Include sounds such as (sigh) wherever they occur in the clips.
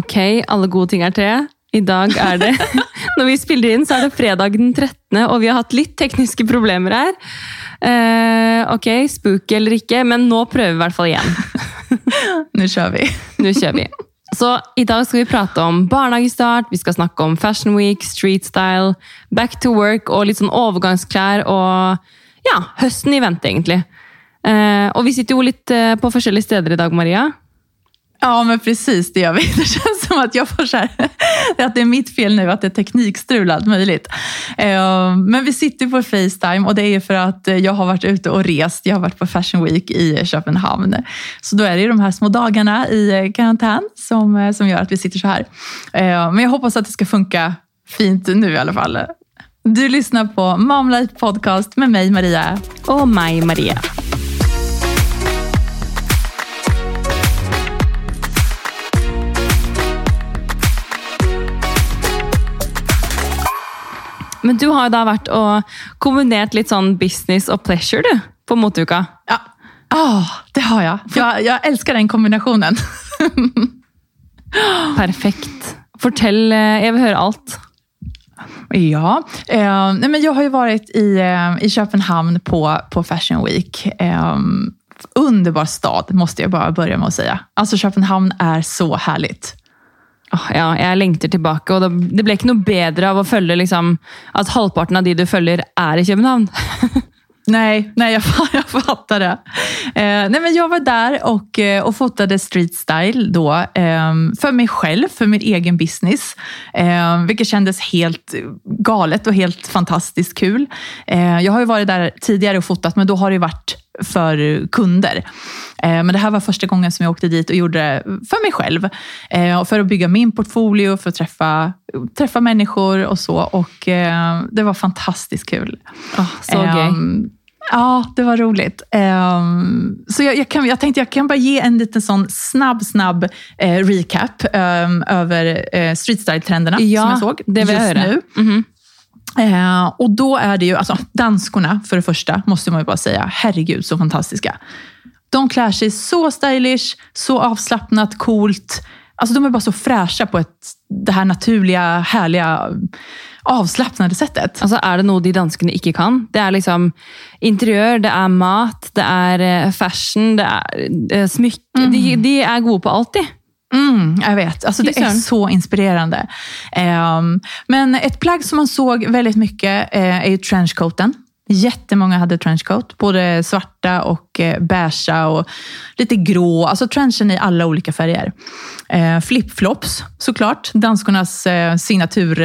Ok, alle gode ting er tre. I dag er det (laughs) Når vi spiller inn, så er det fredag den 13., og vi har hatt litt tekniske problemer her. Eh, ok, spooky eller ikke, men nå prøver vi i hvert fall igjen. (laughs) Nu kör vi. (laughs) Nå kjører vi. Så i dag skal vi prate om barnehagestart, vi skal snakke om Fashion Week, street style, back to work og litt sånn overgangsklær og ja, høsten i vente, egentlig. Eh, og vi sitter jo litt eh, på forskjellige steder i dag, Maria. Ja, men precis det gör vi. (laughs) Det känns som att jag får så här, (laughs) att det är mitt fel nu, att det är teknikstrul allt möjligt. Ehm, men vi sitter på Facetime och det är för att eh, jag har varit ute och rest. Jag har varit på Fashion Week i eh, Köpenhamn. Så då är det ju de här små dagarna i eh, karantän som, som gör att vi sitter så här. Ehm, men jag hoppas att det ska funka fint nu i alla fall. Du lyssnar på Mom Life Podcast med mig, Maria. Och mig Maria. Men du har jo da vært og kombinert litt sånn business og pleasure, du, på moteuka. Ja, ah, det har jag. jag. Jag älskar den kombinationen. (laughs) Perfekt. Fortell, eh, jeg vil høre alt. Ja, eh, nej men jag har ju varit i, eh, i Köpenhamn på, på Fashion Week. Eh, underbar stad, måste jag bara börja med att säga. Alltså Köpenhamn är så härligt. Åh, ja, jeg lengter tilbake, og det, det ble ikke noe bedre av å følge liksom, at halvparten av de du følger, er i København. (laughs) Nej, nej jag, (laughs) jag fattar det. Eh, nej men jag var där och, eh, och fotade street style då, eh, för mig själv, för min egen business. Eh, vilket kändes helt galet och helt fantastiskt kul. Eh, jag har ju varit där tidigare och fotat, men då har det varit för kunder. Eh, Men det här var första gången som jag åkte dit och gjorde det för mig själv. Eh, För att bygga min portfolio, för att träffa, träffa människor och så. Och eh, Det var fantastiskt kul. Åh, så gøy. Ehm, Ja, det var roligt. Ehm, så jag, jag, kan, jag tänkte jag kan bara ge en liten sån snabb, snabb recap ehm, över street style-trenderna som jag såg det just nu. Mhm. Eh, och då är det ju, alltså danskorna för det första, måste man ju bara säga, herregud så fantastiska. De klär sig så stylish, så avslappnat, coolt. Alltså de är bara så fräscha på ett, det här naturliga, härliga, avslappnade sättet. Altså, er det noe de danskene ikke kan? Det er liksom interiør, det er mat, det er eh, fashion, det er eh, smykke. De, de er gode på alt, de. Mm, jag vet. Alltså, det är så inspirerande. Ehm, men ett plagg som man såg väldigt mycket eh, är ju trenchcoaten. Jättemånga hade trenchcoat, både svarta och eh, beigea och lite grå. Alltså trenchen i alla olika färger. Eh, Flipflops såklart, danskornas eh, signatur,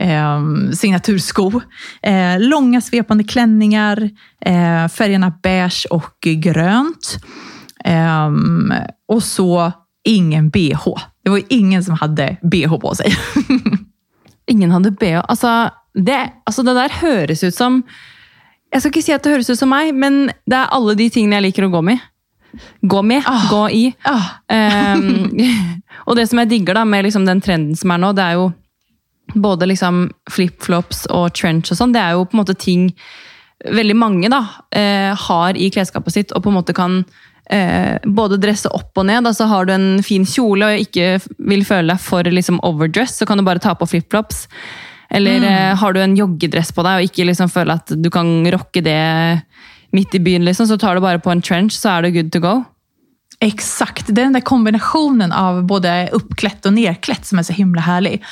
eh, signatursko. Eh, långa svepande klänningar, färgerna beige och grönt. Ehm, och så ingen bh. Det var ju ingen som hade bh på sig. Ingen hadde BH. Altså det, altså, det der høres ut som Jeg skal ikke si at det høres ut som meg, men det er alle de tingene jeg liker å gå med. Gå med, Ah. gå i. Ah, Ehm, (laughs) og det som jeg digger da med liksom den trenden som er nå, det er jo både liksom flip-flops og trench og sånn, det er jo på en måte ting veldig mange da, eh, har i klesskapet sitt, og på en måte kan eh, både dresse opp og ned. Altså har du en fin kjole og ikke vil føle deg for liksom overdress, så kan du bare ta på flip-flops. Eller eh, har du en joggedress på deg og ikke liksom føler at du kan rocke det midt i byen, liksom, så tar du bare på en trench, så er du good to go. Exakt, det är den där kombinationen av både uppklätt och nerklätt som är så himla härlig.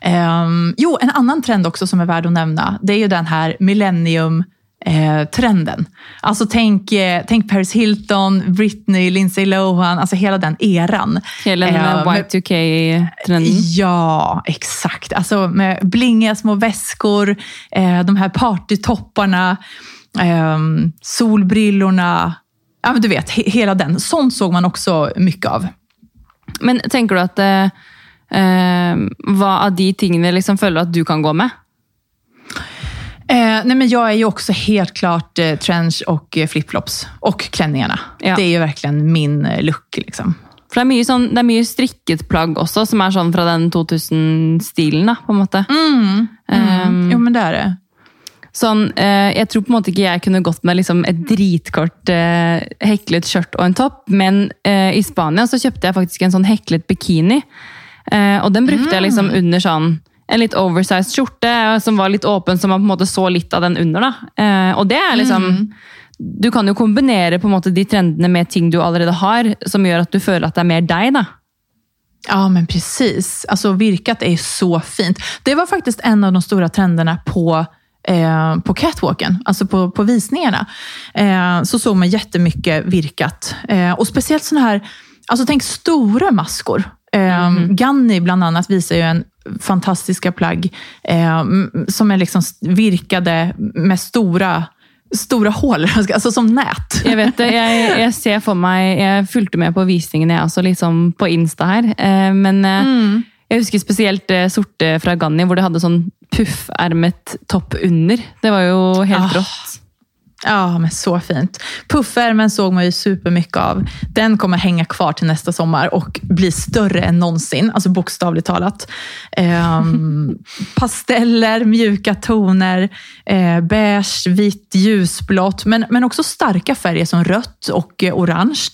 Ehm, jo, en annan trend också som är värd att nämna, det är ju den här millennium eh, trenden. Alltså tänk, eh, tänk Paris Hilton, Britney, Lindsay Lohan, alltså hela den eran. Hele den Eh, med- Y2K-trenden. Ja, exakt. Alltså med blingiga små väskor, eh, de här partytopparna, eh, solbrillorna. Ja, men du vet, he- hela den. Sånt såg man också mycket av. Men tenker du at eh, eh, hva av de tingene liksom føler du at du kan gå med? Eh, nej, men jag är ju också helt klart eh, trench och eh, flipflops. Och klänningarna. Ja. Det är ju verkligen min eh, look. Liksom. For det er mye, sånn, det er mye strikket plagg også, som er sånn fra den 2000-stilen, da, på en måte. Mm. Um, jo, men det är det. Sånn, eh, jeg tror på en måte ikke jeg kunne gått med liksom et dritkort eh, heklet skjørt og en topp, men eh, i Spania så kjøpte jeg faktisk en sånn heklet bikini. Eh, og den brukte jeg liksom under sånn en litt oversized skjorte som var litt åpen, så man på en måte så litt av den under. Eh, og det er liksom Du kan jo kombinere på en måte de trendene med ting du allerede har, som gjør at du føler at det er mer deg. da. Ja, men precis. Alltså virkat är ju så fint. Det var faktiskt en av de stora trenderna på eh, på catwalken, alltså på, på visningarna, eh, så såg man jättemycket virkat. Eh, och speciellt sådana här, alltså tänk stora maskor. Eh, Ganni bland annat visar ju en fantastiska plagg eh, som är liksom virkade med stora, stora hål, (laughs) alltså som nät. Jeg vet det. Jeg, jeg ser for meg Jeg fulgte med på visningen, jeg også, liksom på Insta her. Eh, Men eh, jeg husker spesielt det sorte fra Ganni, hvor det hadde sånn puffermet topp under. Det var jo helt Ah. rått. Ja, men så fint. Puffärmen såg man ju supermycket av. Den kommer hänga kvar till nästa sommar och bli större än någonsin, alltså bokstavligt talat. Ehm, (laughs) pasteller, mjuka toner, eh, beige, vitt, ljusblått, men, men också starka färger som rött och eh, orange.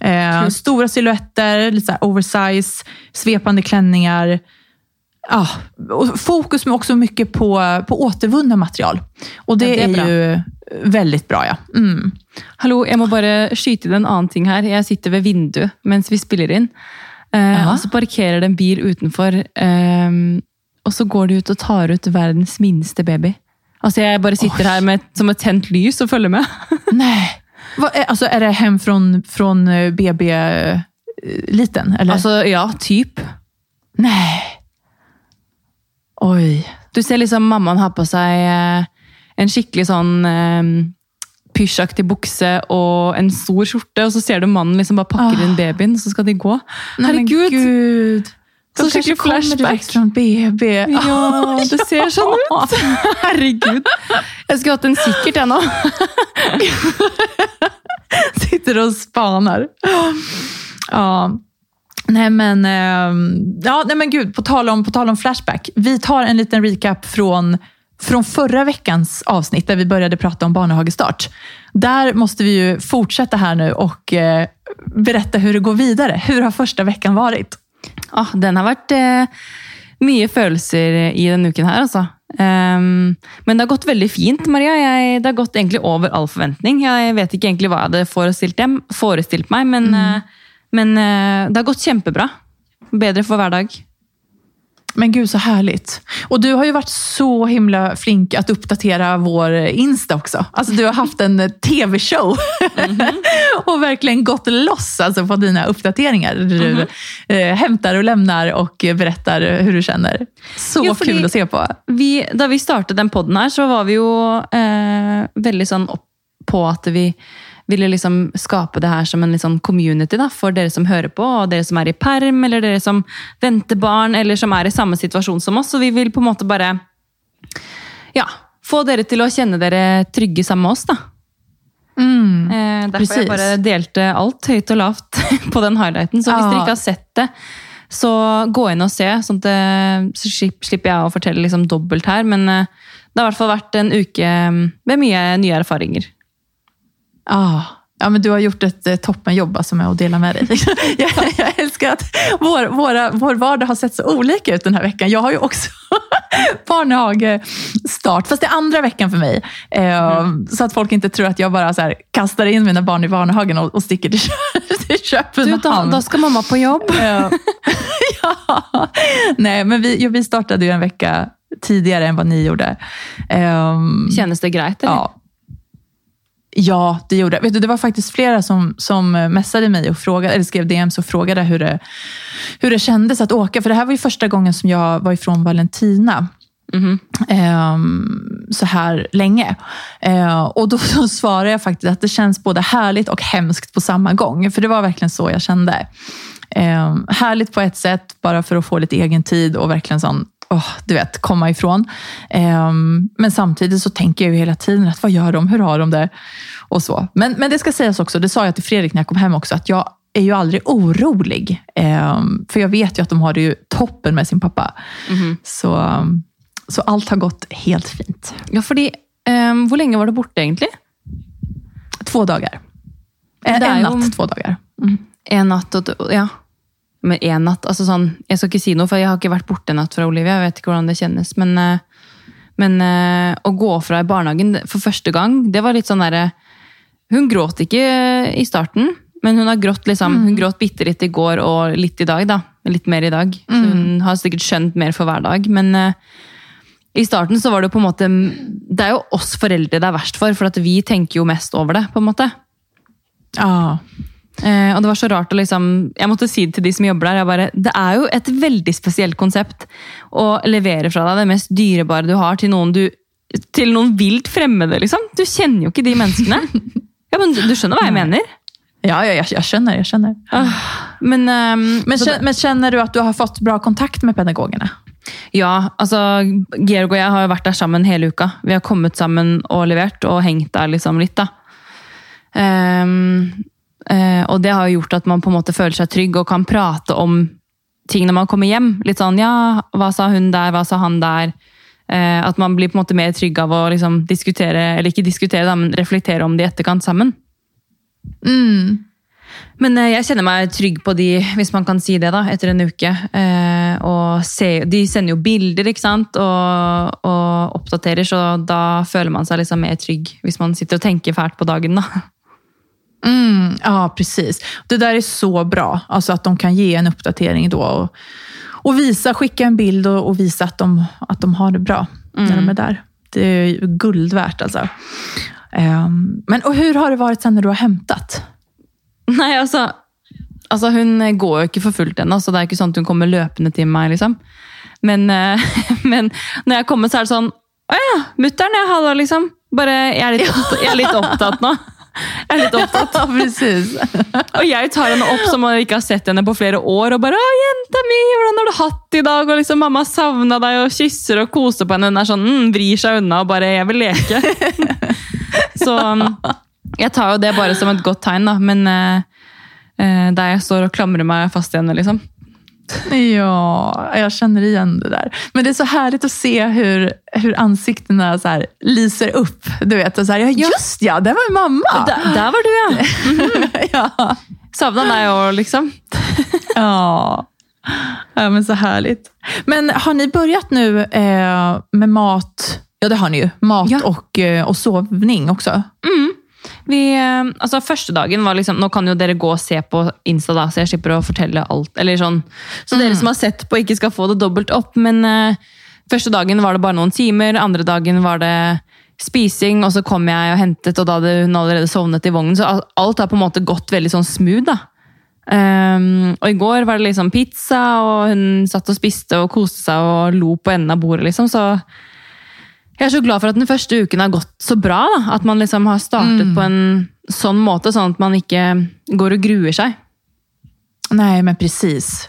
Eh, stora silhuetter, lite så oversize, svepande klänningar. Ja, och fokus med också mycket på, på återvunna material. Och det, Ja, det är är, ju väldigt bra. ja. Mm. Hallo, jeg må bare skyte inn en annen ting her. Jeg sitter ved vinduet mens vi spiller inn. Eh, og så parkerer det en bil utenfor, eh, og så går det ut og tar ut verdens minste baby. Altså, Jeg bare sitter Oj. her med, som et tent lys og følger med. (laughs) Nej. Vad är, alltså, är det hem från, från eh, BB-liten? Eller? Altså, ja, typ. Nej. Oj. Du ser liksom mammaen har på seg eh, en skikkelig sånn eh, pysjaktig bukse og en stor skjorte, og så ser du mannen liksom bare pakker Ah. inn babyen, så skal de gå. Herregud! Gud. Så kanske skikkelig flashback. från BB. Ja, det ser sånn ut! (laughs) Herregud. Jeg skulle hatt en sikkert, jeg (laughs) nå. Sitter och spanar. Ja. Nej men, ehm, ja, nej men gud, på tal, om, på tal om Flashback. Vi tar en liten recap från, från förra veckans avsnitt där vi började prata om barnhagestart. Där måste vi ju fortsätta här nu och eh, berätta hur det går vidare. Hur har första veckan varit? Ah, den har vært eh, mye følelser i denne uken her, altså. Ehm, men det har gått veldig fint, Maria. Jeg, det har gått egentlig over all forventning. Jeg vet ikke egentlig hva jeg hadde forestilt, dem, forestilt meg, men, eh, men eh, det har gått kjempebra. Bedre for hver dag. Men gud så härligt. Och du har ju varit så himla flink att uppdatera vår Insta också. Alltså du har haft en tv-show (laughs) och verkligen gått loss alltså, på dina uppdateringar. Där Du eh, hämtar och lämnar och berättar hur du känner. Så Jo, kul att se på. vi, da vi startet den podden her, så var vi jo eh, veldig sånn opp på at vi ville liksom skape det her som en sånn community da, for dere som hører på, og dere som er i perm, eller dere som venter barn, eller som er i samme situasjon som oss. Så vi vil på en måte bare ja, få dere til å kjenne dere trygge sammen med oss. da. Mm. Eh, derfor Precis. jeg bare delte alt høyt og lavt (laughs) på den highlighten. Så hvis dere ikke har sett det, så gå inn og se. Sånn at det, så slipp- slipper jeg å fortelle liksom dobbelt her. Men eh, det har i hvert fall vært en uke med mye nye erfaringer. Ja. Ja, men du har gjort ett eh, toppenjobb alltså, med att dela med dig. (laughs) (laughs) jag, jag älskar att vår, våra, vår vardag har sett så olika ut den här veckan. Jag har ju också (laughs) barnhagestart, fast det är andra veckan för mig. Eh, Så att folk inte tror att jag bara så här, kastar in mina barn i barnhagen och, och sticker till, till Du, da, Köpenhamn. da skal mamma på jobb. Ja. Nej, men vi, vi startade ju en vecka tidigare än vad ni gjorde. Ehm, Kjennes det eller? Ja. Ja, det gjorde Vet du, Det var faktiskt flera som, som messade mig och frågade, eller skrev DMs och frågade hur det, hur det kändes att åka. För det här var ju första gången som jag var ifrån Valentina Mhm. ehm, så här länge. Eh, och då (laughs) så svarade jag faktiskt att det känns både härligt och hemskt på samma gång. För det var verkligen så jag kände. Eh, härligt på ett sätt, bara för att få lite egen tid och verkligen sån, åh, du vet, komma ifrån. Eh, men samtidigt så tänker jag ju hela tiden, att vad gör de? Hur har de det? Och så. Men, men det ska sägas också, det sa jag till Fredrik när jag kom hem också, att jag är ju aldrig orolig. Eh, för jag vet ju att de har det ju toppen med sin pappa. Mhm. Så, så allt har gått helt fint. Ja, fordi eh, Hvor lenge var du borte, egentlig? Två dagar. En, Det är en ju- natt, två dagar. Mm. En natt to Ja. Med én natt. Altså sånn, jeg skal ikke si noe, for jeg har ikke vært borte en natt fra Olivia. Jeg vet ikke hvordan det kjennes. Men, eh, men eh, å gå fra i barnehagen for første gang, det var litt sånn derre Hun gråt ikke i starten, men hun har grått liksom, hun gråt bitte litt i går og litt i dag. da. Litt mer i dag. Så hun har sikkert skjønt mer for hver dag. Men eh, i starten så var det på en måte Det er jo oss foreldre det er verst for, for vi tenker jo mest over det. på en måte. Ja. Eh, og det var så rart å liksom Jeg måtte si det til de som jobber der. Jeg bare, det er jo et veldig spesielt konsept å levere fra deg det mest dyrebare du har, til noen du til noen vilt fremmede, liksom. Du kjenner jo ikke de menneskene. (laughs) Ja, men Du skjønner hva jeg mener? Ja, ja, jag, jag känner, jag känner. Men, ehm, Men, så kä- men känner du att du har fått bra kontakt med pedagogerna? Ja, altså Georg og jeg har jo vært der sammen hele uka. Vi har kommet sammen og levert og hengt der liksom litt, da. Eh, og det har jo gjort at man på en måte føler seg trygg og kan prate om ting når man kommer hjem. Litt sånn ja, hva sa hun der, hva sa han der? Eh, at man blir på en måte mer trygg av å liksom diskutere, eller ikke diskutere, da, men reflektere om det i etterkant sammen. Mm. Men eh, jeg kjenner meg trygg på de, hvis man kan si det, da, etter en uke. Eh, og se, de sender jo bilder ikke sant? Og, og oppdaterer, så da føler man seg liksom mer trygg hvis man sitter och tänker fælt på dagen. da. Mm, ja, precis. Det där är så bra, alltså att de kan ge en uppdatering då och, och visa, skicka en bild och, och visa att de, att de har det bra när de är där. Det är ju guld värt alltså. Ehm, men och hur har det varit sen när du har hämtat? Nei, altså, altså Hun går jo ikke for fullt ennå, så det er ikke sånn at hun kommer løpende til meg. liksom. Men, eh, (laughs) men når jeg kommer, så er det sånn Å ja, mutter'n, ja, hallo, liksom. Opptatt- jeg er litt opptatt nå. Jeg er litt opptatt. Ja, precis. Og jeg tar henne opp som om jeg ikke har sett henne på flere år. Og bare jenta mi, hvordan har du hatt det i dag?' Og liksom 'Mamma savna deg', og kysser og koser på henne. Hun er sånn, mm, vrir seg unna og bare 'Jeg vil leke'. (laughs) Så um, jeg tar jo det bare som et godt tegn, da. Men eh, eh, der jeg står og klamrer meg fast i henne, liksom. (laughs) Ja, jag känner igen det där. Men det är så härligt att se hur, hur ansiktena så här lyser upp. Du vet, och så här, ja just ja, det var ju mamma. Der, der var du, ja! (laughs) ja. Savna deg òg, liksom. (laughs) Ja. ja, men så härligt. Men har ni börjat nu eh, med mat? Ja, det har ni ju. Mat Ja. och, eh, och sovning också. Vi, eh, altså Første dagen var liksom Nå kan jo dere gå og se på Insta, da, så jeg slipper å fortelle alt. eller sånn. Så dere som har sett på, ikke skal få det dobbelt opp. Men eh, første dagen var det bare noen timer. Andre dagen var det spising, og så kom jeg og hentet, og da hadde hun allerede sovnet i vognen. Så al- alt har på en måte gått veldig sånn smooth. da. Ehm, og i går var det liksom pizza, og hun satt og spiste og koste seg og lo på enden av bordet. liksom, så jeg er så glad for at den første uken har gått så bra. da. At man liksom har startet på en sånn måte, sånn at man ikke går og gruer seg. Nej, men precis.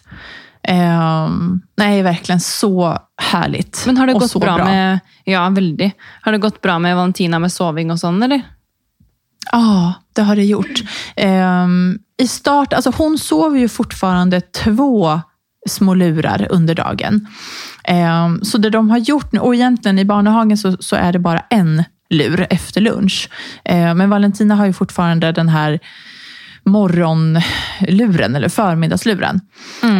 Ehm, nej, verkligen så härligt. Men har det Och gått så bra, med Ja, veldig. Har det gått bra med Valentina med soving og sånn, eller? Ja, det har det gjort. Ehm, I start, alltså hon sover ju fortfarande två små lurar under dagen. Ehm, så det de har gjort nu, och egentligen i barnhagen så, så är det bara en lur efter lunch. Ehm, men Valentina har ju fortfarande den här morgonluren, eller förmiddagsluren.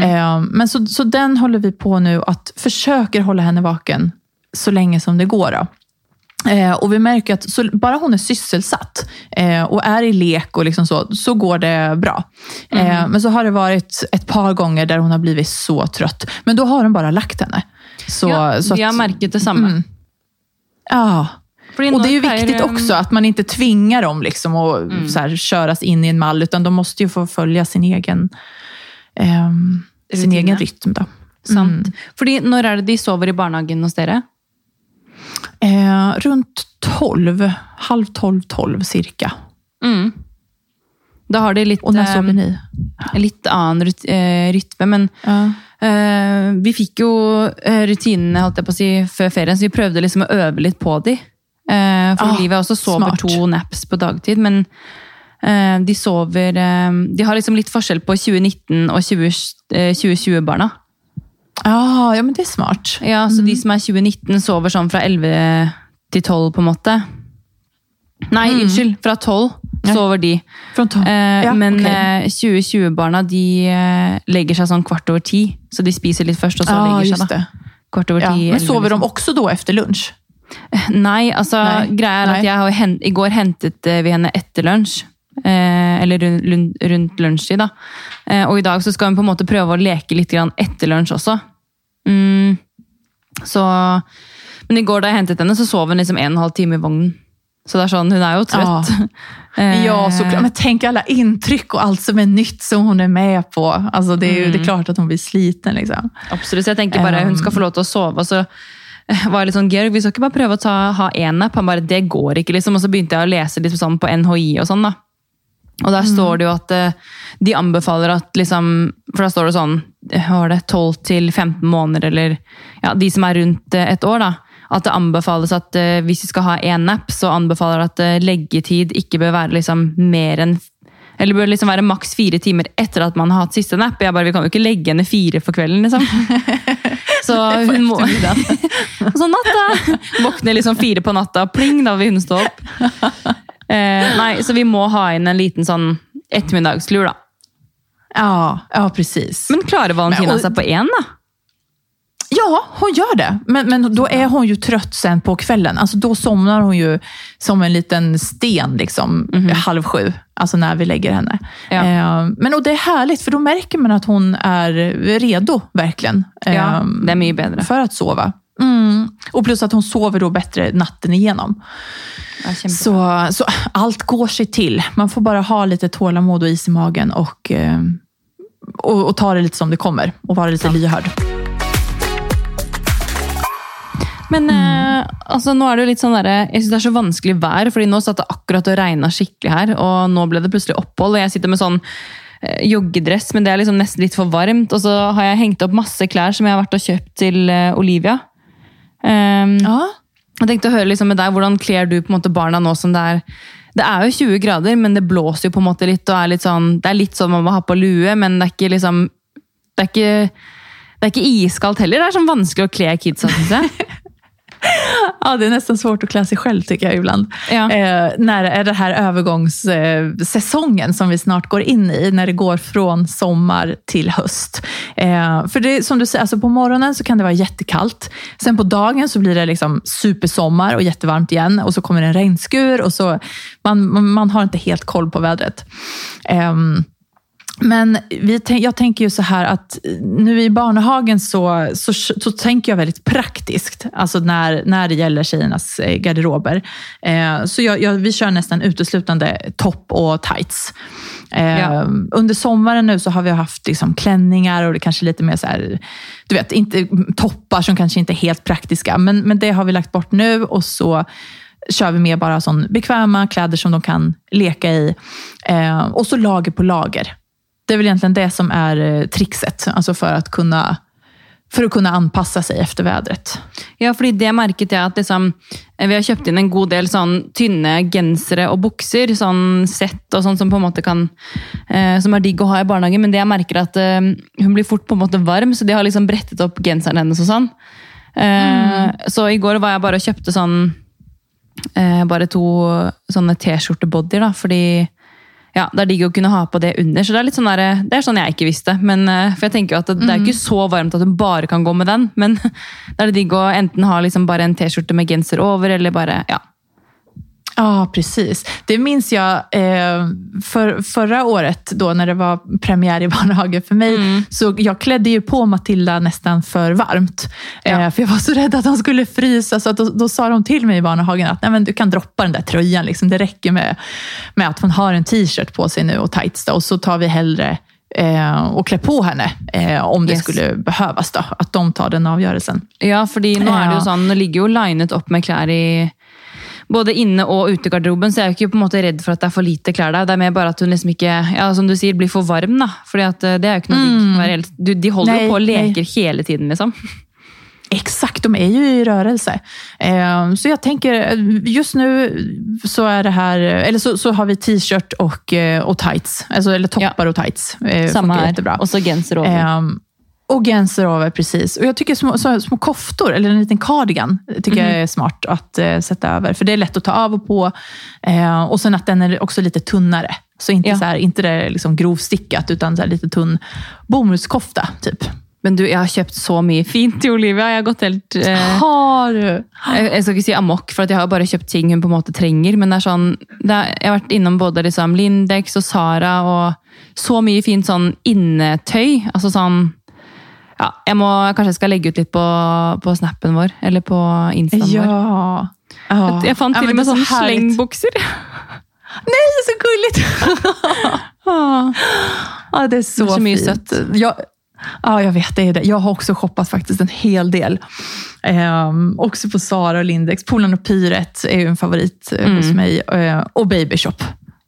Ehm, men så, så den håller vi på nu att försöker hålla henne vaken så länge som det går. Då. Eh, och vi märker att så, bara hon är sysselsatt eh, och är i lek och liksom så, så går det bra. Eh, men så har det varit ett par gånger där hon har blivit så trött. Men då har hon bara lagt henne. Så, ja, så att, merket det samme. Mm. ja. Och det är ju viktigt också att man inte tvingar dem liksom att så här, köras in i en mall, utan de måste ju få följa sin egen, ehm, sin egen rytm. Då. Sant. Fordi når er det de sover i barnehagen hos dere? Eh, runt 12, halv 12, 12 cirka. Mm. Då har det lite... Och när sover ehm, ni? Lite annan eh, rytm, men ja. eh, vi fick ju eh, rutinerna, höll jag på att säga, för ferien, så vi prövade liksom att öva lite på det. Eh, för ah, Olivia också sover smart. två naps på dagtid, men eh, de sover De har liksom lite skillnad på 2019 och 20, 2020-barnen. Ah, ja, men det är smart. Ja, Så mm. de som er 2019, sover sånn fra 11 till 12, på något sätt? Nej, mm. unnskyld. Fra 12 sover de. Eh, ja, men okay. Eh, 2020-barna de eh, lägger sig sånn kvart över 10, Så de spiser lite först och så ah, legger seg. da. Kvart over ja. 10, men sover de også da etter lunsj? Nej, grejen är greia er at jeg hent, i går eh, vi henne etter lunsj. Eh, eller rundt, rundt lunsjtid, da. Eh, og i dag så skal hun på en måte prøve å leke litt etter lunsj også. Mm, så Men i går da jeg hentet henne, så sov hun liksom en og en halv time i vognen. Så det er sånn, hun er jo trøtt. (laughs) Eh, Ja, såklart. Men tänk alla intryck och allt som är nytt som hon är med på. Alltså det är ju det är klart att hon blir sliten. Liksom. Absolutt. Så jeg tenker bare hun skal få lov til å sove. Så eh, var litt sånn, Georg, vi skal ikke bare prøve å ta, ha en nap? Han bare, det går ikke, liksom. Og så jeg å lese litt sånn på NHI og sånn, da. Og der står det jo at eh, de anbefaler at liksom For da står det sånn eh, hva var det, 12 til 15 måneder, eller ja, de som er rundt eh, et år, da. At det anbefales at eh, hvis vi skal ha én nap, så anbefaler det at eh, leggetid ikke bør være liksom mer enn eller bør liksom være maks fire timer etter at man har hatt siste nap. Jeg bare, Vi kan jo ikke legge henne fire for kvelden, liksom. (laughs) Så hun må (laughs) så natta! Våkner liksom fire på natta, pling, da vil hun stå opp. (laughs) Eh, nei, så vi må ha inn en liten sånn ettermiddagslur, da. Ja, ja, precis. Men klarer Valentina Men, seg på én, da? Ja, hon gör det. Men, men då är hon ju trött sen på kvällen. Alltså då somnar hon ju som en liten sten liksom, halv sju. Alltså när vi lägger henne. Ja. Eh, men och det är härligt, för då märker man att hon är redo, verkligen. Ja, eh, det är mycket bättre. För att sova. Mm. Och plus att hon sover då bättre natten igenom. Ja, Så, så allt går sig till. Man får bara ha lite tålamod och is i magen och, eh, och, och ta det lite som det kommer. Och vara lite lyhörd. Men eh, altså, nå er det jo litt sånn derre Jeg syns det er så vanskelig vær, fordi nå satt det akkurat og regna skikkelig her, og nå ble det plutselig opphold, og jeg sitter med sånn eh, joggedress, men det er liksom nesten litt for varmt, og så har jeg hengt opp masse klær som jeg har vært og kjøpt til eh, Olivia. Um, Ja. Jeg tenkte å høre liksom med deg, Hvordan kler du på en måte barna nå som det er Det er jo 20 grader, men det blåser jo på en måte litt. og er litt sånn, Det er litt sånn man må ha på lue, men det er ikke liksom Det er ikke, det er ikke iskaldt heller. Det er sånn vanskelig å kle kidsa, syns jeg. (laughs) Ja, det är nästan svårt att klä sig själv tycker jag ibland. Ja. Eh, när det är den här övergångssäsongen som vi snart går in i, när det går från sommar till höst. Eh, för det som du säger, alltså på morgonen så kan det vara jättekallt. Sen på dagen så blir det liksom supersommar och jättevarmt igen och så kommer det en regnskur och så man, man, man har inte helt koll på vädret. Ehm, men vi, jag tänker ju så här att nu i barnhagen så, så, så tänker jag väldigt praktiskt. Alltså när, när det gäller tjejernas eh, garderober. Eh, så jag, jag, vi kör nästan uteslutande topp och tights. Eh, Ja. Under sommaren nu så har vi haft liksom klänningar och det kanske lite mer så här, du vet, inte toppar som kanske inte är helt praktiska. Men, men det har vi lagt bort nu och så kör vi med bara sån bekväma kläder som de kan leka i. Eh, och så lager på lager. Det är väl egentligen det som är eh, trixet, alltså för att kunna, för att kunna anpassa sig efter vädret. Ja, fordi det merket jeg at liksom, eh, vi har kjøpt inn en god del tynne gensere og bukser, sånn sett og sånn som på en kan, eh, som er digg å ha i barnehagen, men det jeg merker at eh, hun blir fort på en varm, så de har liksom brettet opp genseren hennes og sånn. Eh, Så i går var jeg bare og kjøpte sånn, eh, bare to sånne t-skjorte-bodyer fordi ja, det er digg å kunne ha på det under. Så det er litt sånn, der, det er sånn jeg ikke visste. Men, eh, for jeg tenker jo at det, det er ikke så varmt at hun bare kan gå med den. Men (laughs) da er det digg å enten ha liksom bare en T-skjorte med genser over, eller bare ja. Ja, precis. Det minns jag eh, för, förra året då när det var premiär i (laughs) Barnhagen för mig. Så jag klädde ju på Matilda nästan för varmt. Eh, för jag var så rädd att hon skulle frysa. Så då, då sa de till mig i Barnhagen att Nej, men du kan droppa den där tröjan. Liksom. Det räcker med, med att hon har en t-shirt på sig nu och tights. Då, och så tar vi hellre eh, och klä på henne eh, om det Yes. skulle behövas. Då, att de tar den avgörelsen. Ja, fordi nå er det Ja. sånn, nå ligger jo linet opp med klær i både inne- og utegarderoben, så jeg er jo ikke på en måte redd for at det er for lite klær der. Det er mer bare at hun liksom ikke, ja, som du sier, blir for varm, da. Fordi at eh, det er jo ikke noe digg. helt- Du, de holder Mm. Nej, jo på og nej. leker hele tiden, liksom. (laughs) Exakt, de är ju i rörelse. Eh, så jag tänker, just nu så är det här, eller så, så har vi t-shirt och, eh, och tights. Alltså, eller toppar och tights. Eh, her. jättebra. Og så genser over. Ehm, Och genser över, precis. Och jag tycker små, så, små koftor, eller en liten cardigan, tycker jag är smart att eh, sätta över. För det är lätt att ta av och på. Eh, och sen att den är också lite tunnare. Så inte, Ja. så här, inte det liksom grovstickat, utan så lite tunn bomullskofta, typ. Men du, jeg har kjøpt så mye fint til Olivia. Jeg har gått helt eh, Har du? jeg, jeg skal ikke si amok, for at jeg har bare kjøpt ting hun på en måte trenger. Men det er sånn, det er, jeg har vært innom både liksom Lindex og Sara, og så mye fint sånn innetøy. Altså sånn ja, jeg må, Kanskje jeg skal legge ut litt på, på snappen vår, eller på instaen vår. Ja. ja. Jeg fant Ja, til og med är så sånne slengbukser. (laughs) Nej, så gulligt! (laughs) ja, det är så, Det är så mycket fint. sött. Jag, ja, jag vet. Det är det. Jag har också shoppat faktiskt en hel del. Ehm, också på Zara och Lindex. Polarn och Pyret är ju en favorit eh, hos mig. Eh, och Baby Shop.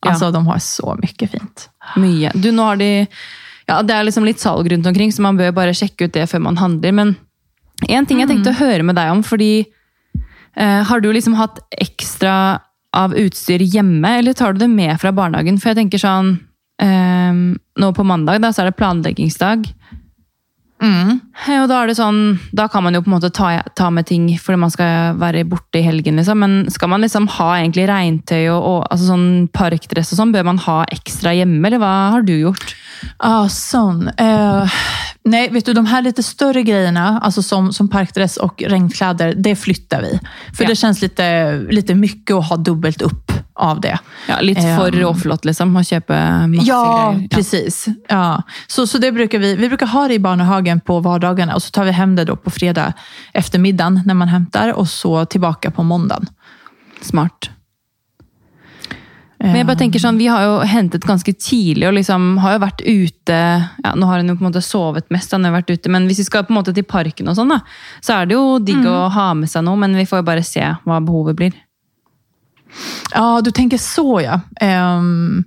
Alltså, de har så mycket fint. Mye. Du, nå har de ja, Det er liksom litt salg rundt omkring, så man bør bare sjekke ut det før man handler. Men en ting jeg tenkte å høre med deg om, fordi eh, Har du liksom hatt ekstra av utstyr hjemme, eller tar du det med fra barnehagen? For jeg tenker sånn eh, Nå på mandag da, så er det planleggingsdag. Mm. Og da er det sånn, da kan man jo på en måte ta, ta med ting fordi man skal være borte i helgen. Liksom. Men skal man liksom ha egentlig regntøy og, og altså sånn parkdress og sånn, bør man ha ekstra hjemme, eller hva har du gjort? Ja, sån. Eh, nej, vet du, de här lite större grejerna, alltså som, som parkdress och regnkläder, det flyttar vi. För Ja. det känns lite, lite mycket att ha dubbelt upp av det. Ja, litt Eh, for råflott, liksom. Å kjøpe masse Ja, greier. precis. Ja. Så, så det brukar vi, vi brukar ha det i barnhagen på vardagarna och så tar vi hem det då på fredag eftermiddagen när man hämtar och så tillbaka på måndagen. Smart. Men jeg bare tenker sånn, Vi har jo hentet ganske tidlig og liksom har jo vært ute ja, Nå har hun jo på en måte sovet mest, han har vært ute, men hvis vi skal på en måte til parken, og sånn da, så er det jo digg å ha med seg noe. Men vi får jo bare se hva behovet blir. Ja, du tänker så ja. Ehm,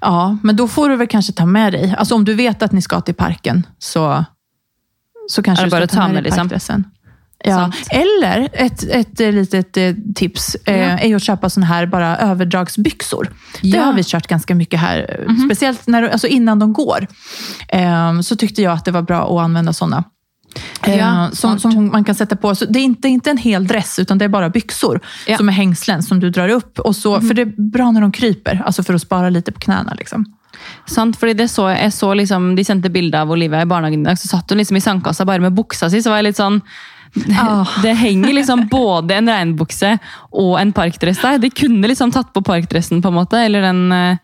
ja, men då får du väl kanske ta med dig, alltså om du vet att ni ska till parken så, så kanske Är du det bara ska att ta ta med med, dig liksom? parkdressen. Ja. Eller ett, ett eh, litet eh, tips eh, Ja. är ju att köpa såna här bara överdragsbyxor. Det Ja. har vi kört ganska mycket här, eh, speciellt när, alltså innan de går. Ehm, så tyckte jag att det var bra att använda såna. Ja, Ehm, som, smart. som man kan sätta på. Så det är inte, inte en hel dress, utan det är bara byxor Ja. som är hängslen som du drar upp. Och så, För det är bra när de kryper, alltså för att spara lite på knäna. Liksom. Sant, fordi det så, jeg så liksom, De sendte bilde av Olivia i barnehagen i dag, så satt hun liksom i sandkassa bare med buksa si. Så var jeg litt sånn (laughs) Ah. Det henger liksom både en regnbukse og en parkdress der. De kunne liksom tatt på parkdressen, på en måte. Eller den eh,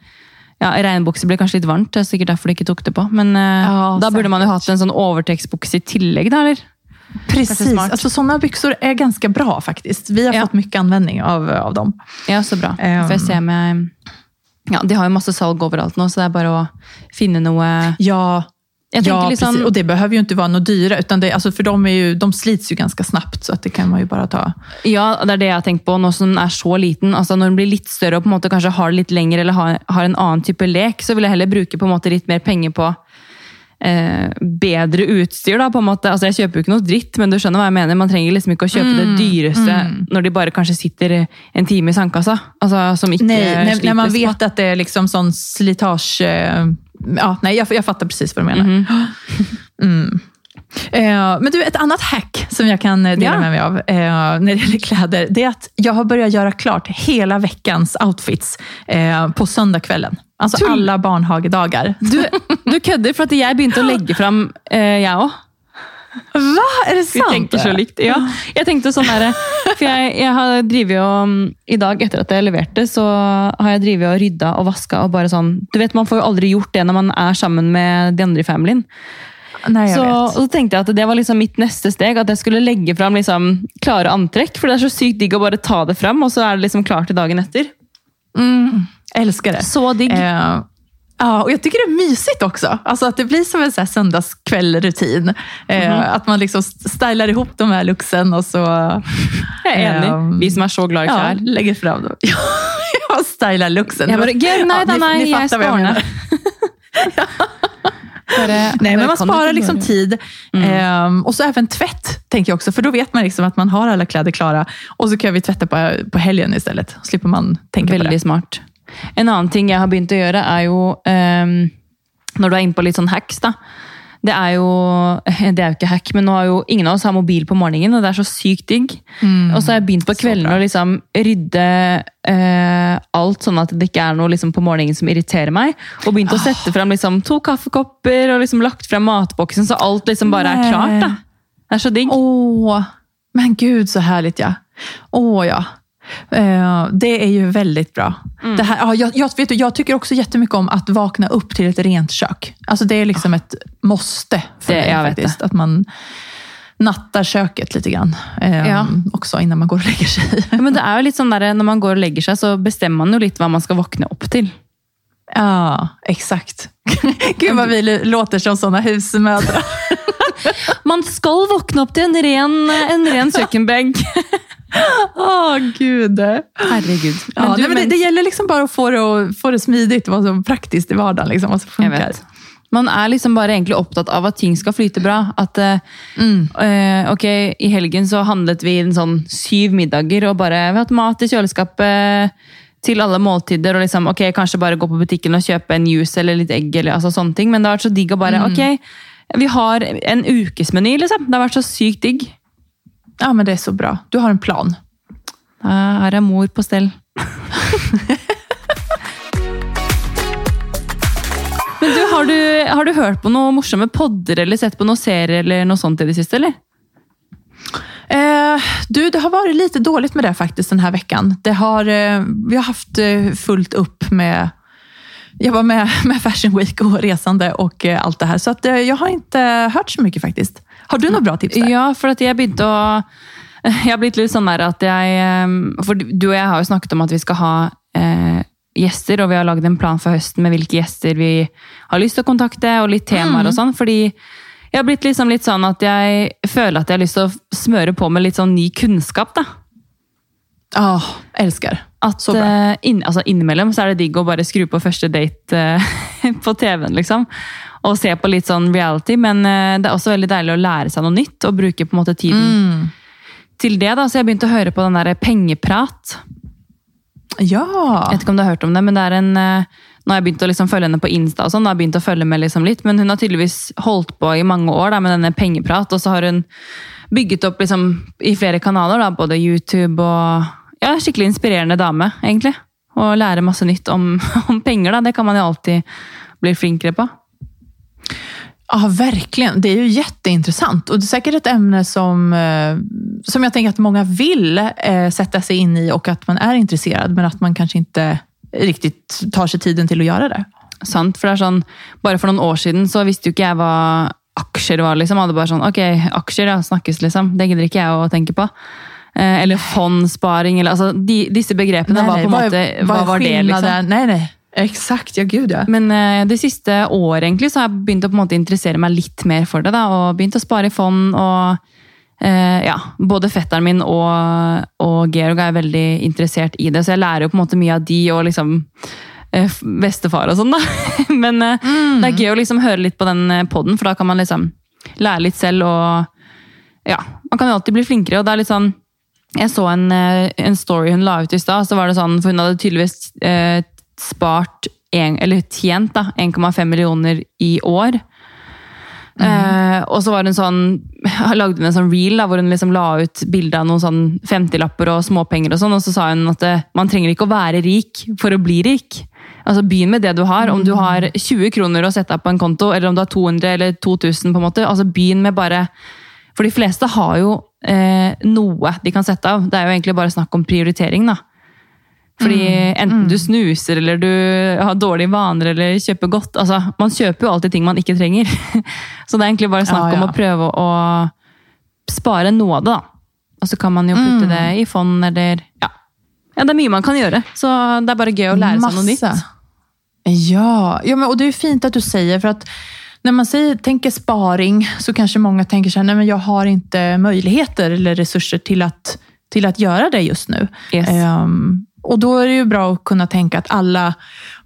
ja, Regnbukse ble kanskje litt varmt, det er sikkert derfor de ikke tok det på. Men eh, Ja, da burde man jo säkert. hatt en sånn overtrekksbukse i tillegg, da, eller? Precis, alltså, sådana byxor är ganska bra faktiskt. Vi har Ja. fått mycket användning av, av dem. Ja, så bra. Um. Får jeg se jeg Ja, de har jo masse salg overalt nå, så det er bare å finne noe Ja, Tenker ja liksom- precis. Och det behöver ju inte vara något dyra, utan det, alltså, för de, är ju, de slits ju ganska snabbt, så att det kan man ju bara ta. Ja, det er det jeg har tenkt på nå som er så liten. altså Når den blir litt større og på måte kanskje har det litt lenger, eller har, har en annen type lek, så vil jeg heller bruke på måte litt mer penger på eh, bedre utstyr. da, på måte. Altså Jeg kjøper jo ikke noe dritt, men du skjønner hva jeg mener. Man trenger liksom ikke å kjøpe det dyreste når de bare kanskje sitter en time i sandkassa. Altså, som Nej, när, när man vet att det är liksom sån slitage... Eh, ja, nej, jag, jag fattar precis vad du menar. (gasps) Mm. Eh, men du, ett annat hack som jag kan eh, dela Ja. med mig av eh, när det gäller kläder, det är att jag har börjat göra klart hela veckans outfits eh, på söndagskvällen. Alltså Tull. alla barnhagedagar. Du, du kødder, for at jeg begynte å (gasps) legge fram, eh, jeg òg. Va? Är det Vi sant? tenker så likt. Ja. Jeg tenkte sånn her, for jeg, jeg har drivet og, I dag, etter at jeg leverte, så har jeg drivet og rydda og vaska. og bare sånn, du vet, Man får jo aldri gjort det når man er sammen med de andre i familien. Nej, jag Så, og så tenkte jeg at det var liksom mitt neste steg, at jeg skulle legge fram liksom klare antrekk. For det er så sykt digg å bare ta det fram, og så er det liksom klart til dagen etter. Mm, jag älskar det. Så digg. Eh, ja, och jag tycker det är mysigt också. Alltså att det blir som en så här söndagskvällrutin. Eh, Att man liksom stylar ihop de här looksen och så Jeg er enig. Ehm, Vi som er så glad i ja, lägger fram dem. (laughs) Ja, jag stylar looksen. Bare, «Gud, nei, Ja, ni- ni fattar vad jag menar. Bare- (laughs) Nej, men man sparar liksom tid. Ehm, och så även tvätt, tänker jag också. För då vet man liksom att man har alla kläder klara. Och så kan vi tvätta på, på helgen istället. Slipper man tänka på Veldig det. smart. En annen ting jeg har begynt å gjøre, er jo ehm, Når du er inne på litt sånn hacks, da. det er jo (laughs) Det er jo ikke hack, men nå har jo ingen av oss har mobil på morgenen, og det er så sykt digg. og så har jeg begynt på så kvelden bra. å liksom rydde eh, alt, sånn at det ikke er noe liksom på morgenen som irriterer meg. Og begynt å sette frem liksom to kaffekopper og liksom lagt frem matboksen, så alt liksom bare er klart. da. Det er så digg. Åh, men gud så härligt ja. Åh ja. Eh, det är ju väldigt bra. Mm. Det här, ja, jag, jag, vet du, jag tycker också jättemycket om att vakna upp till ett rent kök. Alltså det är liksom ett måste för Det- mig faktiskt. Att man nattar köket lite grann. eh, Ja. Också innan man går och lägger sig. (laughs) Ja, men det er jo litt sånn der, Når man går og legger seg, så bestemmer man jo litt hva man skal våkne opp til. Ja, exakt. (laughs) Gud vad vi låter som sådana husmödrar. (laughs) Man skal våkne opp til en ren, en ren kjøkkenbenk. (laughs) Åh gud. Herregud. Ja, du, nej, men det, det gäller liksom bara att få det, att få det smidigt, vara så praktiskt i vardagen. Liksom, vad som funkar. Man er liksom bare egentlig opptatt av at ting skal flyte bra. At eh, eh, ok, I helgen så handlet vi inn sånn syv middager, og bare vi hatt mat i kjøleskapet til alle måltider. og liksom, ok, Kanskje bare gå på butikken og kjøpe en juice eller litt egg. eller altså sånne ting, Men det har vært så digg å bare ok, vi har en ukesmeny, liksom. Det har vært så sykt digg. Ja, men det är så bra. Du har en plan. Här er mor på stell. (laughs) Men du, har du, har du hørt på noen morsomme podder eller sett på noen serier eller noe sånt i det siste, eller? Eh, du, det har varit lite dåligt med det faktiskt den här veckan. Det har, eh, vi har haft eh, fullt upp med jag var med, (laughs) med Fashion Week och resande och eh, allt det här. Så att, eh, jag har inte hört så mycket faktiskt. Har du några bra tips där? Ja, for at jeg begynte å Jeg har (laughs) blitt litt sånn der at jeg eh, For du og jeg har jo snakket om at vi skal ha eh, gjester, og vi har lagd en plan for høsten med hvilke gjester vi har lyst til å kontakte, og litt temaer og sånn. Fordi jeg har blitt liksom litt sånn at jeg føler at jeg har lyst til å smøre på med litt sånn ny kunnskap. da. Ja, älskar. At Så bra. eh, inn, altså innimellom så er det digg å bare skru på første date eh, (laughs) på TV-en, liksom. Og se på litt sånn reality, men eh, det er også veldig deilig å lære seg noe nytt. Og bruke på måte tiden Mm. til det. da, Så begynte å høre på den der Pengeprat. Ja. Jeg vet ikke om du har hørt om det, men det er en eh, Nå har begynt å liksom følge henne på Insta, og sånn, har å følge med liksom litt, men hun har tydeligvis holdt på i mange år da, med denne Pengeprat, og så har hun bygget opp liksom i flere kanaler, da, både YouTube og ja, Skikkelig inspirerende dame, egentlig. Og lære masse nytt om, (laughs) om penger. da, Det kan man jo alltid bli flinkere på. Ja, verkligen. Det är ju jätteintressant. Och det är säkert ett ämne som, eh, som jag tänker att många vill eh, sätta sig in i och att man är intresserad, men att man kanske inte riktigt tar sig tiden till att göra det. Sant, for det er sånn, Bare for noen år siden så visste jo ikke jeg hva aksjer var. liksom. Jeg hadde bare sånn, ok, aksjer, ja, snakkes liksom. Det gidder ikke jeg å tenke på. Eh, eller fondssparing, eller altså de, Disse begrepene var på en vad måte är- vad är var det, liksom? Nej, nej. Exakt, ja gud ja. Men eh, det siste året så har på en måte interessere meg litt mer for det. da, Og begynt å spare i fond. og eh, ja, Både fetteren min og, og Georg er veldig interessert i det, så lærer jo på måte mye av de og liksom eh, bestefar og sånn. da. (laughs) Men eh, det er gøy å liksom høre litt på den eh, podden, for da kan man liksom lære litt selv. og ja, Man kan jo alltid bli flinkere. og det er litt sånn, Jeg så en, eh, en story hun la ut i stad. sånn, for Hun hadde tydeligvis eh, spart en, eller tjent 1,5 millioner i år. Eh, og så var hun sånn, (laughs) lagde hun en sånn reel da, hvor hun liksom la ut bilde av noen sånn 50-lapper og småpenger. Og sånn, og så sa hun at det, man trenger ikke å være rik for å bli rik. Altså Begynn med det du har. Om du har 20 kroner å sette på en konto, eller om du har 200 eller 2000. på en måte, altså Begynn med bare For de fleste har jo noe de kan sette av. Det er jo egentlig bare snakk om prioritering. da. Fordi enten du snuser, eller du har dårlige vaner, eller kjøper godt. altså Man kjøper jo alltid ting man ikke trenger. (laughs) Så det er egentlig bare snakk Ja, om ja. å prøve å spare noe av det. da. Og så kan man jo putte det i fond, eller ja. ja. Det er mye man kan gjøre. Så det er bare gøy å lære seg noe nytt. Ja, ja men, och det är fint att du säger, för att när man säger, tänker sparing så kanske många tänker så här, nej men jag har inte möjligheter eller resurser till att, till att göra det just nu. Yes. Ehm, och då är det ju bra att kunna tänka att alla,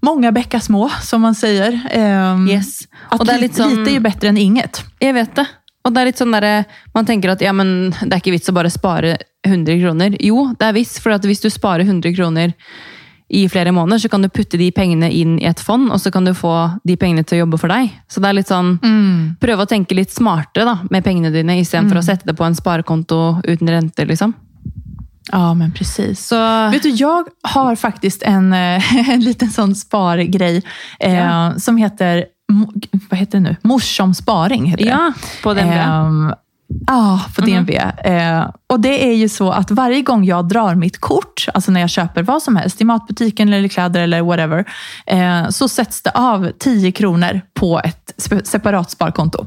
många bäckar små, som man säger. Ehm, Yes. Att er lite, litt sånn lite är ju bättre än inget. Jeg vet det. Og det er litt sånn der, Man tenker at ja, men det er ikke vits å bare spare 100 kroner. Jo, det er vits, for at hvis du sparer 100 kroner i flere måneder, så kan du putte de pengene inn i et fond, og så kan du få de pengene til å jobbe for deg. Så det er litt sånn, prøve å tenke litt smartere da, med pengene dine, istedenfor for å sette det på en sparekonto uten renter. liksom. Ja, men precis. Så Vet du, jag har faktiskt en, eh, (laughs) en liten sån spargrej eh, Ja. som heter, vad heter det nu? Morsom sparing. Heter det. ja, på DNB. Ehm, Ja, på DNB. Eh, och det är ju så att varje gång jag drar mitt kort, alltså när jag köper vad som helst, i matbutiken eller kläder eller whatever, eh, så sätts det av 10 kronor på ett separat sparkonto.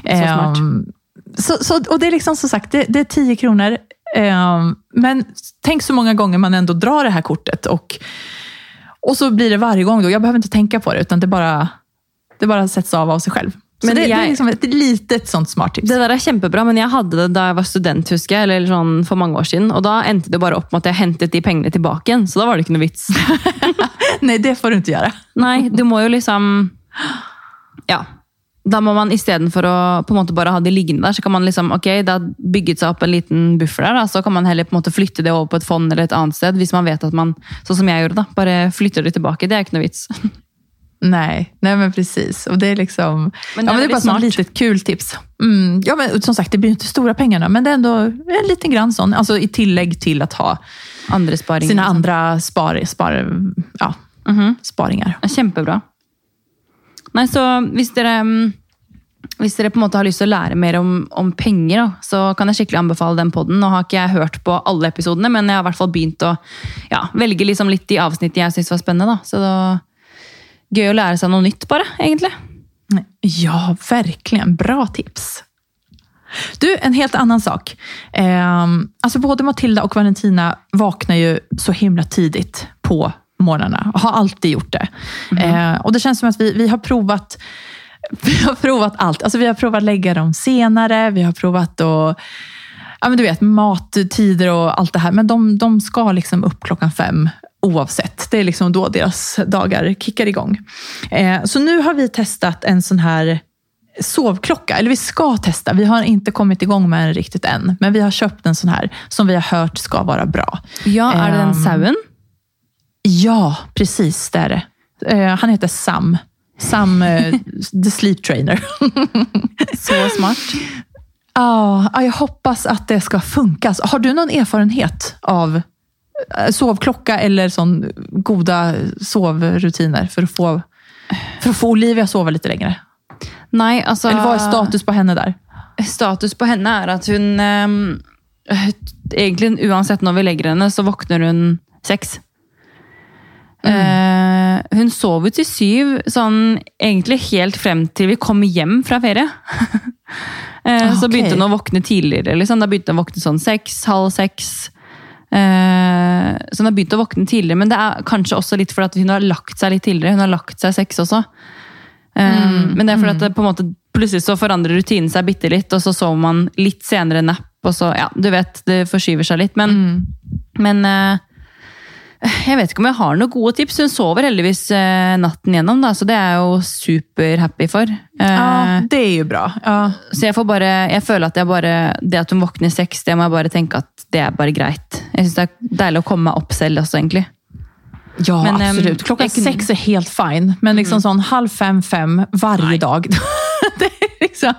smart. Ehm, så, så, och det är liksom som sagt, det, det är 10 kronor. Ehm, men tänk så många gånger man ändå drar det här kortet och, och så blir det varje gång. Då. Jag behöver inte tänka på det, utan det bara, det bara sätts av av sig själv. Men det, det är liksom ett litet sånt smart tips. Det der er kjempebra, men jeg hadde det da jeg var student, husker jeg, eller sånn for mange år siden. Og da endte det bare opp med at jeg hentet de pengene tilbake igjen, så da var det ikke noe vits. (laughs) Nej, det får du inte göra. Nei, du må jo liksom Ja. Da må man istedenfor å på en måte bare ha de liggende der, så kan man liksom, ok, det har bygget seg opp en liten buffer der, da, så kan man heller på en måte flytte det over på et fond eller et annet sted, hvis man vet at man, sånn som jeg gjorde da, bare flytter det tilbake. Det er ikke noe vits. (laughs) Nej, nej men precis. Och det är liksom, Men ja, det är men det är bara väldigt ett smart. litet kul tips. Mm, ja, men som sagt, det blir inte stora pengarna, men det är ändå en liten grann sån. Alltså i tillägg till att ha Andre sparinger. sina andra spar, spar, ja, Mhm. sparingar. Ja, Kjempebra. Nei, så hvis dere, mm, hvis dere på en måte har lyst til å lære mer om, om penger, da, så kan jeg skikkelig anbefale den podden. Nå har ikke jeg hørt på alle episodene, men jeg har i hvert fall begynt å ja, velge liksom litt de avsnittene jeg syns var spennende. Da. Så det var gøy å lære seg noe nytt, bare, egentlig. Ja, verkligen. Bra tips. Du, en helt annan sak. Eh, alltså både Matilda och Valentina vaknar ju så himla tidigt på morgnarna. och Har alltid gjort det. Eh, och Det känns som att vi, vi har provat (laughs) vi har provat allt. Alltså vi har provat lägga dem senare, vi har provat att ja, men du vet, mattider och allt det här. Men de, de ska liksom upp klockan fem oavsett. Det är liksom då deras dagar kickar igång. Eh, så nu har vi testat en sån här sovklocka. Eller vi ska testa. Vi har inte kommit igång med den riktigt än. Men vi har köpt en sån här som vi har hört ska vara bra. Ja, er det den Ehm, sauen? Ja, precis det är det. Eh, han heter Sam. Sam, eh, (laughs) the sleep trainer. (laughs) Så smart. Ja, ja, jag hoppas att det ska funka. Har du någon erfarenhet av sovklocka eller sån goda sovrutiner för att få, för att få Olivia att sova lite längre? Nei, altså Eller vad är status på henne där? Status på henne er at hun ehm, Egentlig uansett når vi legger henne, så våkner hun seks. Eh, hun sov jo til syv, sånn egentlig helt frem til vi kom hjem fra ferie. (laughs) Eh, Ah, Så ok. begynte hun å våkne tidligere. Liksom. Da begynte hun å våkne sånn seks, halv seks. Eh, så hun har begynt å våkne tidligere, men det er kanskje også litt fordi hun har lagt seg litt tidligere. Hun har lagt seg seks også. Eh, Men det er fordi at det på en måte plutselig så forandrer rutinen seg bitte litt, og så sover man litt senere napp, og så, ja, du vet, det forskyver seg litt. Men, men eh, jeg vet ikke om jeg har noen gode tips. Hun sover heldigvis eh, natten gjennom, da, så det er jeg jo superhappy for. Eh, Ja, det är ju bra. Ja. Så jeg får bare, jeg føler at jeg bare, det at hun våkner seks, det må jeg bare tenke at det er bare greit. Jeg synes det er deilig å komme meg opp selv også, egentlig. Ja, Men, ehm, absolut. Klockan jag kunde- sex är helt fine, men liksom sån halv fem, fem varje dag. (laughs) det är liksom...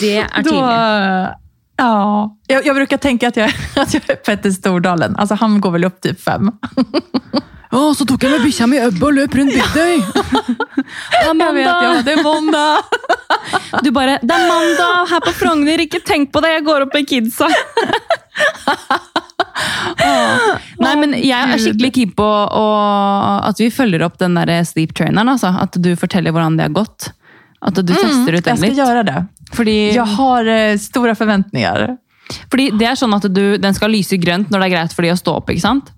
Det er (laughs) tidlig. Ja, jag, jag brukar tänka att jag, (laughs) att jag är Petter Stordalen. Alltså, han går väl upp typ fem. Å, så tok jeg med bikkja mi Øbb og løp rundt Bygdøy! Det er Jag vet, ja, det är måndag. (laughs) Du bare Det er mandag her på Frogner, ikke tenk på det, jeg går opp med kidsa. (laughs) Åh. Nei, men jeg er Gud. skikkelig keen på å- at vi følger opp den der sleep traineren. Altså. At du forteller hvordan det har gått. At du tester ut Jag den ska litt. göra det. Fordi, Jag har eh, stora förväntningar. fordi det er sånn at du, den skal lyse grønt når det er greit for de å stå opp, ikke sant?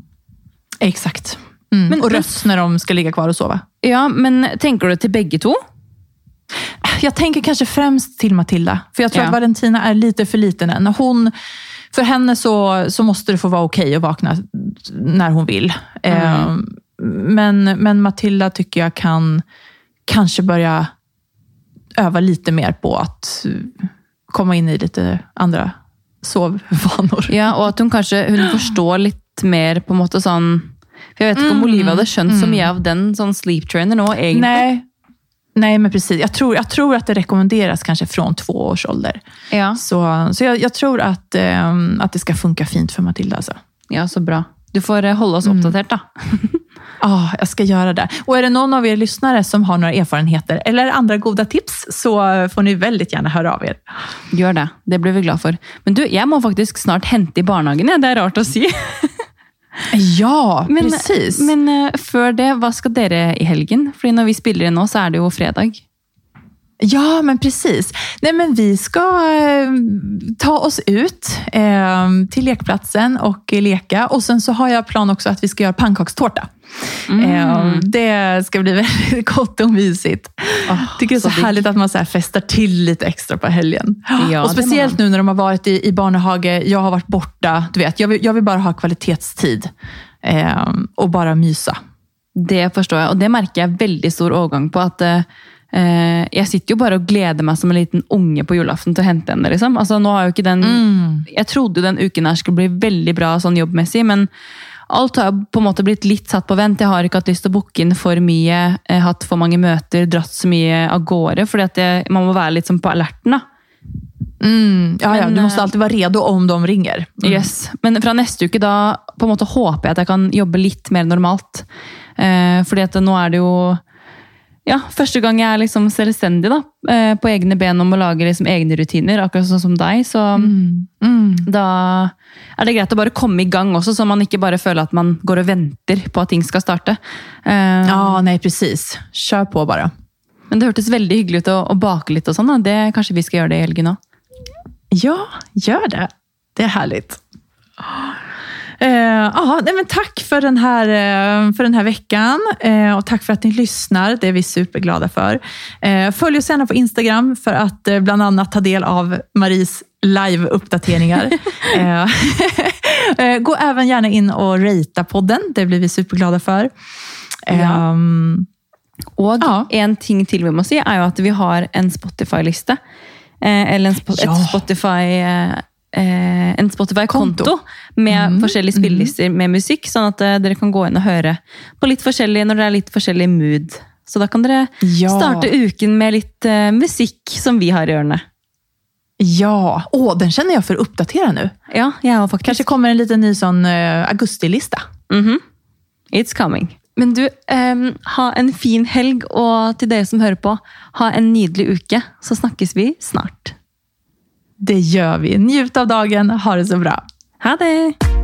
Exakt. Mm. Men- och rött när de ska ligga kvar och sova. Ja, men tenker du til begge to? Jag tänker kanske främst till Matilda. För jag tror Ja. att Valentina är lite för liten än. Hon, för henne så, så måste det få vara okej att vakna när hon vill. Eh, men, men Matilda tycker jag kan kanske börja öva lite mer på att eh, komma in i lite andra sovvanor. Ja, og at hun kanskje hun forstår litt mer på sånn For jeg vet ikke om Mm, Olivia hadde skjønt så mm. mye av den sånn sleep trainer nå, egentlig. Nej. Nej, men precis. Jag tror, jag tror att det rekommenderas kanske från två års ålder. Ja. Så, så jag, jag tror att, ehm, att det ska funka fint för Matilda. Alltså. ja, så bra. Du får eh, holde oss Mm. oppdatert, da. (laughs) Ja, jag ska göra det. Och är det någon av er lyssnare som har några erfarenheter eller andra goda tips så får ni väldigt gärna höra av er. Gjør det. Det blir vi glad for. Men du, jeg må faktisk snart hente i barnehagen. Ja. Det er rart å si. (laughs) Ja, (laughs) Men, precis. men eh, før det, hva skal dere i helgen? Fordi når vi spiller inn nå, så er det jo fredag. Ja, men precis. Nej, men vi ska eh, ta oss ut eh, till lekplatsen och eh, leka. Och sen så har jag plan också att vi ska göra pannkakstårta. Mm. Eh, det ska bli (laughs) väldigt gott och mysigt. Åh, tycker det är så, så härligt att man så här festar till lite extra på helgen. Ja, och speciellt nu när de har varit i, i barnehage, jag har varit borta. Du vet, jag vill, jag vill bara ha kvalitetstid eh, och bara mysa. Det forstår jeg, og det merker jeg veldig stor overgang på. at eh, Jeg sitter jo bare og gleder meg som en liten unge på julaften til å hente henne. liksom. Altså, nå har jo ikke den, Jeg trodde den uken her skulle bli veldig bra sånn jobbmessig, men alt har på en måte blitt litt satt på vent. Jeg har ikke hatt lyst til å booke inn for mye, eh, hatt for mange møter, dratt så mye av gårde. jeg, man må være litt sånn på alerten. da. Mm, ja, ja, Men, du måste eh, alltid vara redo om de ringer. Mm. Yes. Men fra neste uke da på en måte håper jeg at jeg kan jobbe litt mer normalt. Eh, fordi at nå er det jo ja, første gang jeg er liksom selvstendig da, eh, på egne ben om å lage liksom egne rutiner, akkurat sånn som deg. Så Mm. Mm. da er det greit å bare komme i gang også, så man ikke bare føler at man går og venter på at ting skal starte. Eh, Ja, nej precis. Kör på bara. Men det hørtes veldig hyggelig ut å, å bake litt og sånn. da. Det, kanskje vi skal gjøre det i helgen òg. Ja, gör det. Det är härligt. Eh, ja, nej, men tack för den, här, eh, för den här veckan eh, och tack för att ni lyssnar. Det är vi superglada för. Eh, följ oss gärna på Instagram för att eh, bland annat ta del av Maries live-uppdateringar. (laughs) eh, (laughs) eh, gå även gärna in och ratea podden. Det blir vi superglada för. Ja. Ehm, Og Ja. en ting til vi må si, er jo at vi har en Spotify-liste. Eh, eller en spo Ja. et Spotify... Eh, en Spotify-konto Konto. med Mhm, forskjellige spillelister med musikk, sånn at eh, dere kan gå inn og høre på litt forskjellig når det er litt forskjellig mood. Så da kan dere Ja. starte uken med litt eh, musikk som vi har i ørene. ja, Åh, den känner jag för att uppdatera nu. Ja, jeg har faktisk. Kanske kommer en liten ny sån eh, augustilista. Mhm. It's coming. Men du, ehm, ha en fin helg, og til dere som hører på, ha en nydelig uke. Så snakkes vi snart. Det gör vi. Njut av dagen. Ha det så bra. Ha det!